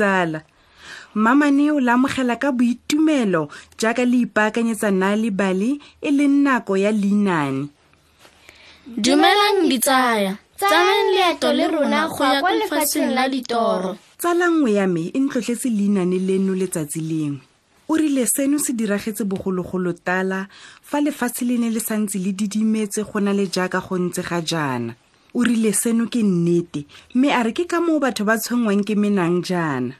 ditsala mmamane o lamogela ka boitumelo jaaka le ipaakanyetsa nna le bale e leng nako ya leinane dumelang ditsaya. Tsamayang leeto le rona go ya kwa lefatsheng la ditoro. Tsala nngwe ya me e ntlotletse leinane leno letsatsi lengwe. O rile seno se diragetse bogologolo tala fa lefatshe le ne le santse le didimetse go na le jaaka go ntse ga jaana o rile seno ke nnete mme a re ke ka moo batho ba tshwenngwang ke menang jaana.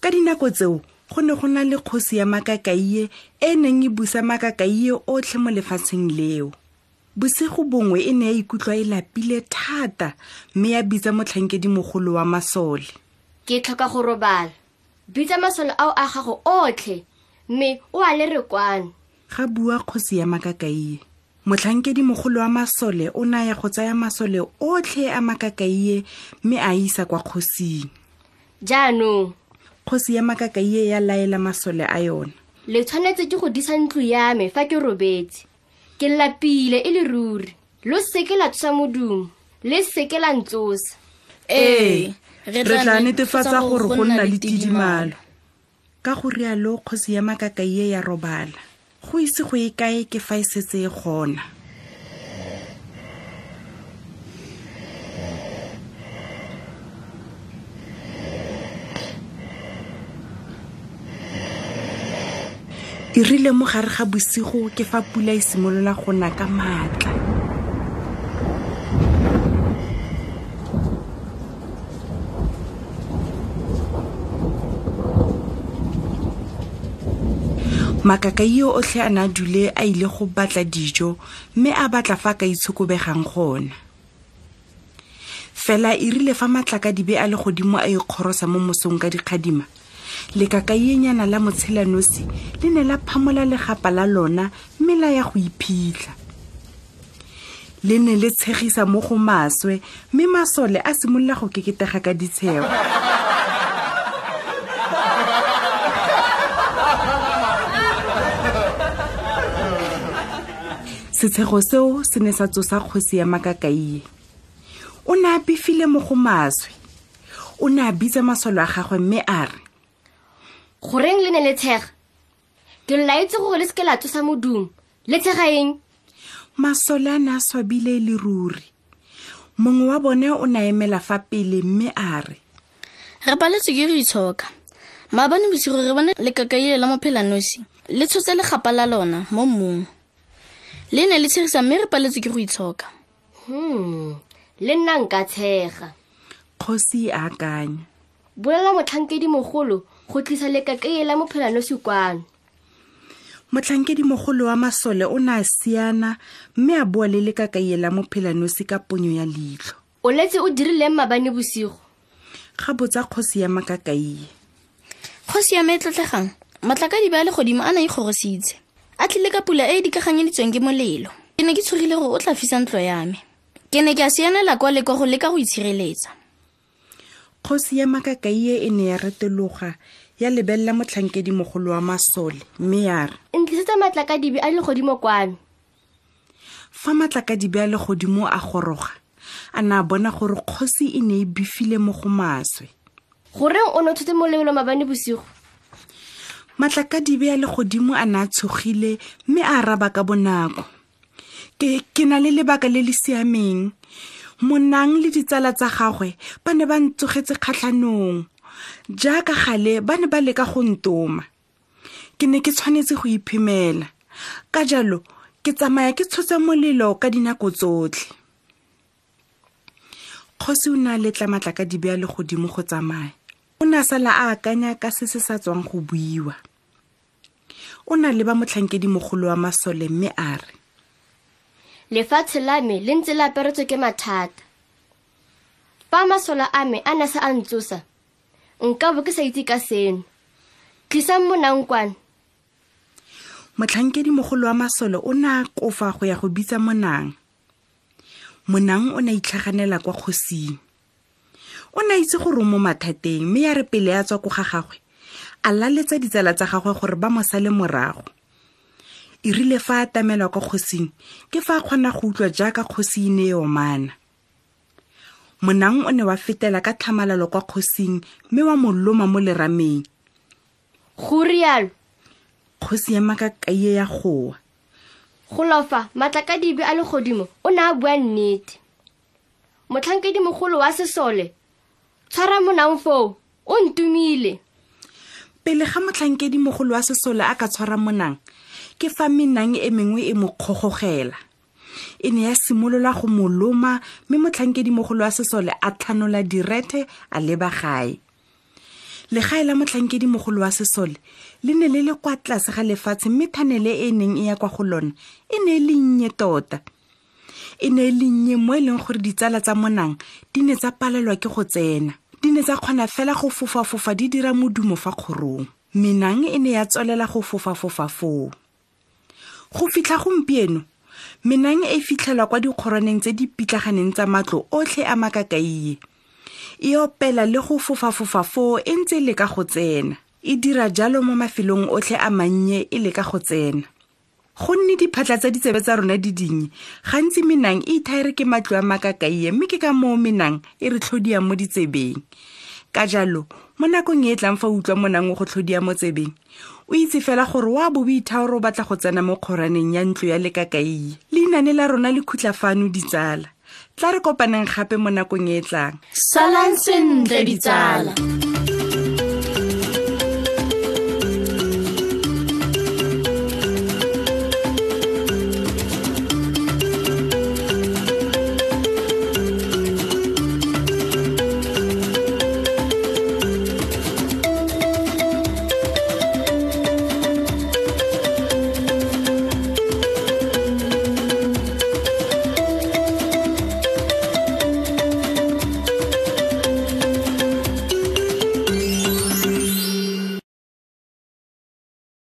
Ka dinako tseo go ne go na le kgosi ya makakaie e neng e busa makakaie otlhe mo lefatsheng leo. Bosigo bongwe e ne ya ikutlwa e lapile thata mme ya bitsa motlhankedimogolo wa masole. Ke tlhoka go robala. Bitsa masole ao a gago otlhe mme o a le re kwane ga bua kgosi ya makakaie motlhankedimogolo wa masole o naya go tsaya masole otlhe a makakaie mme a isa kwa kgosing. Jaanong kgosi ya makakaie ya laela masole a yona. le tshwanetse ke go disa ntlo ya me fa ke robetse. Ke lapile e le ruri lo seke la tsosa modumo le seke la ntsosa. Ee re tla netefatsa gore go nna le tidimalo. Ka go rialo kgosi ya makakaie ya robala go ise go e kae ke fa e setse e gona? E rile mo gare ga bosigo ke fa pula e simolola go na ka maatla makakaio otlhe a na dule a ile go batla dijo mme a batla fa a ka itshokobegang gona. Fela e rile fa matlakadibe a le godimo a ikgorosa mo mosong ka dikgadima. Lekakaienyana la motshelanosi le ne la phamola legapa la lona mme la ya go iphitlha. Le ne le tshegisa mo go maswe mme masole a simolola go keketega ka ditshego setshego seo se ne sa tsosa kgosi ya makakaie o ne a befile mo go maswe. O ne a bitsa masole a gagwe mme a re goreng le ne le tshega? Ke lela itse gore le seke la tsosa modumo le tshega eng? Masole a ne a swabile e le ruri. Mongwe wa bone o ne a emela fa pele mme a re re paletswe ke go itshoka. Maabane bosigo re bone lekakaie la mophelanosi le tshotse legapa la lona mo mmung le ne le tshegisa mme re paletswe ke go itshoka. Hmm le nna nka tshega. Kgosi e akanya. Bolela motlhankedi mogolo go tlisa lekakaie la mophelanosi kwano. Motlhankedimogolo wa masole o ne a siana mme a boa le lekakaie la mophelanosi ka ponyo ya leitlho. O letse o dirileng mabane bosigo? Ga botsa kgosi ya makakaie. Kgosi ya me e tlotlegang matlakadibe a le godimo a na ikgorositse a tlile ka pula e e dikaganyeditsweng ke molelo. Ke ne ke tshogile gore o tla fisa ntlo ya me. Ke ne ke a sianela kwa le kwa go leka go itshireletsa. Kgosi ya makakaie e ne ya retologa ya lebelela motlhankedimogolo wa masole mme ya re ntlisetsa matlakadibe a le godimo kwano fa matlakadibe a le godimo a goroga a ne a bona gore kgosi e ne e befile mo go maswe. Goreng o ne o tshotse molelo mabane bosigo matlakadibe a le godimo a ne a tshogile mme a araba ka bonako. Ke, ke na le lebaka le le siameng. Monang le ditsala tsa gagwe ba ne ba ntsogetse kgatlhanong. Jaaka gale ba ne ba leka go ntoma. Ke ne ke tshwanetse go iphemela. Ka jalo ke tsamaya ke tshotse molelo ka dinako tsotlhe. Kgosi o ne a letla matlakadibe a le godimo go tsamaya o ne a sala a akanya ka se se sa tswang go buiwa o na le ba motlhankedimogolo wa masole mme a re lefatshe la me le ntse le aperetswe ke mathata. Fa masola a me a ne se a ntsosa nka bo ke sa itse ka seno. Tlisang monankwane motlhankedimogolo wa masole o ne a kofa go ya go bitsa monang. Monang o ne a itlhaganela kwa kgosing o ne a itse gore o mo mathateng mme ya re pele ya tswa ko ga gagwe a laletsa ditsala tsa gagwe gore ba mo sale morago. E rile fa a tamelwa kwa kgosing ke fa a kgona go utlwa jaaka kgosi e ne e omana. Monang o ne wa fetela ka tlhamalalo kwa kgosing mme wa moloma mo lerameng. Go rialo. Kgosi ya makakaie ya goa. Go lofa matlakadibe a legodimo o ne a bua nnete. Motlhankedimogolo wa sesole tshwara monang foo o ntumile. Pele ga motlhankedi mogolo wa sesole a ka tshwara monang ke fa menang e mengwe e mo kgogogela. E ne ya simolola go mo loma mme motlhankedi mogolo wa sesole a tlhanola direte a leba gae. Legae la motlhankedi mogolo wa sesole le ne le le kwa tlase ga lefatshe mme thanele e neng e ya kwa go lona e ne e le nnye tota. E ne e le nnye mo e leng gore ditsala tsa monang di ne tsa palelwa ke go tsena di ne tsa kgona fela go fofa-fofa di dira modumo fa kgorong. Menang e ne ya tswelela go fofa-fofa foo. Go fitlha gompieno menang e fitlhelwa kwa dikgoroneng tse di pitlaganeng tsa matlo otlhe a makakaie. E opela le go fofa-fofa foo e ntse e leka go tsena. E dira jalo mo mafelong otlhe a mannye e leka go tsena go nne diphatlha tsa ditsebe tsa rona di dinnye gantsi menang e ithaere ke matlo a makakaie mme ke ka moo menang e re tlhodiang mo ditsebeng. Ka jalo mo nakong e e tlang fa o utlwa monang o go tlhodia mo tsebeng o itse fela gore wa bo boithaore o batla go tsena mo kgoraneng ya ntlo ya lekakaie. Leinane la rona le khutla fano ditsala. Tla re kopaneng gape mo nakong e e tlang. Salang sentle ditsala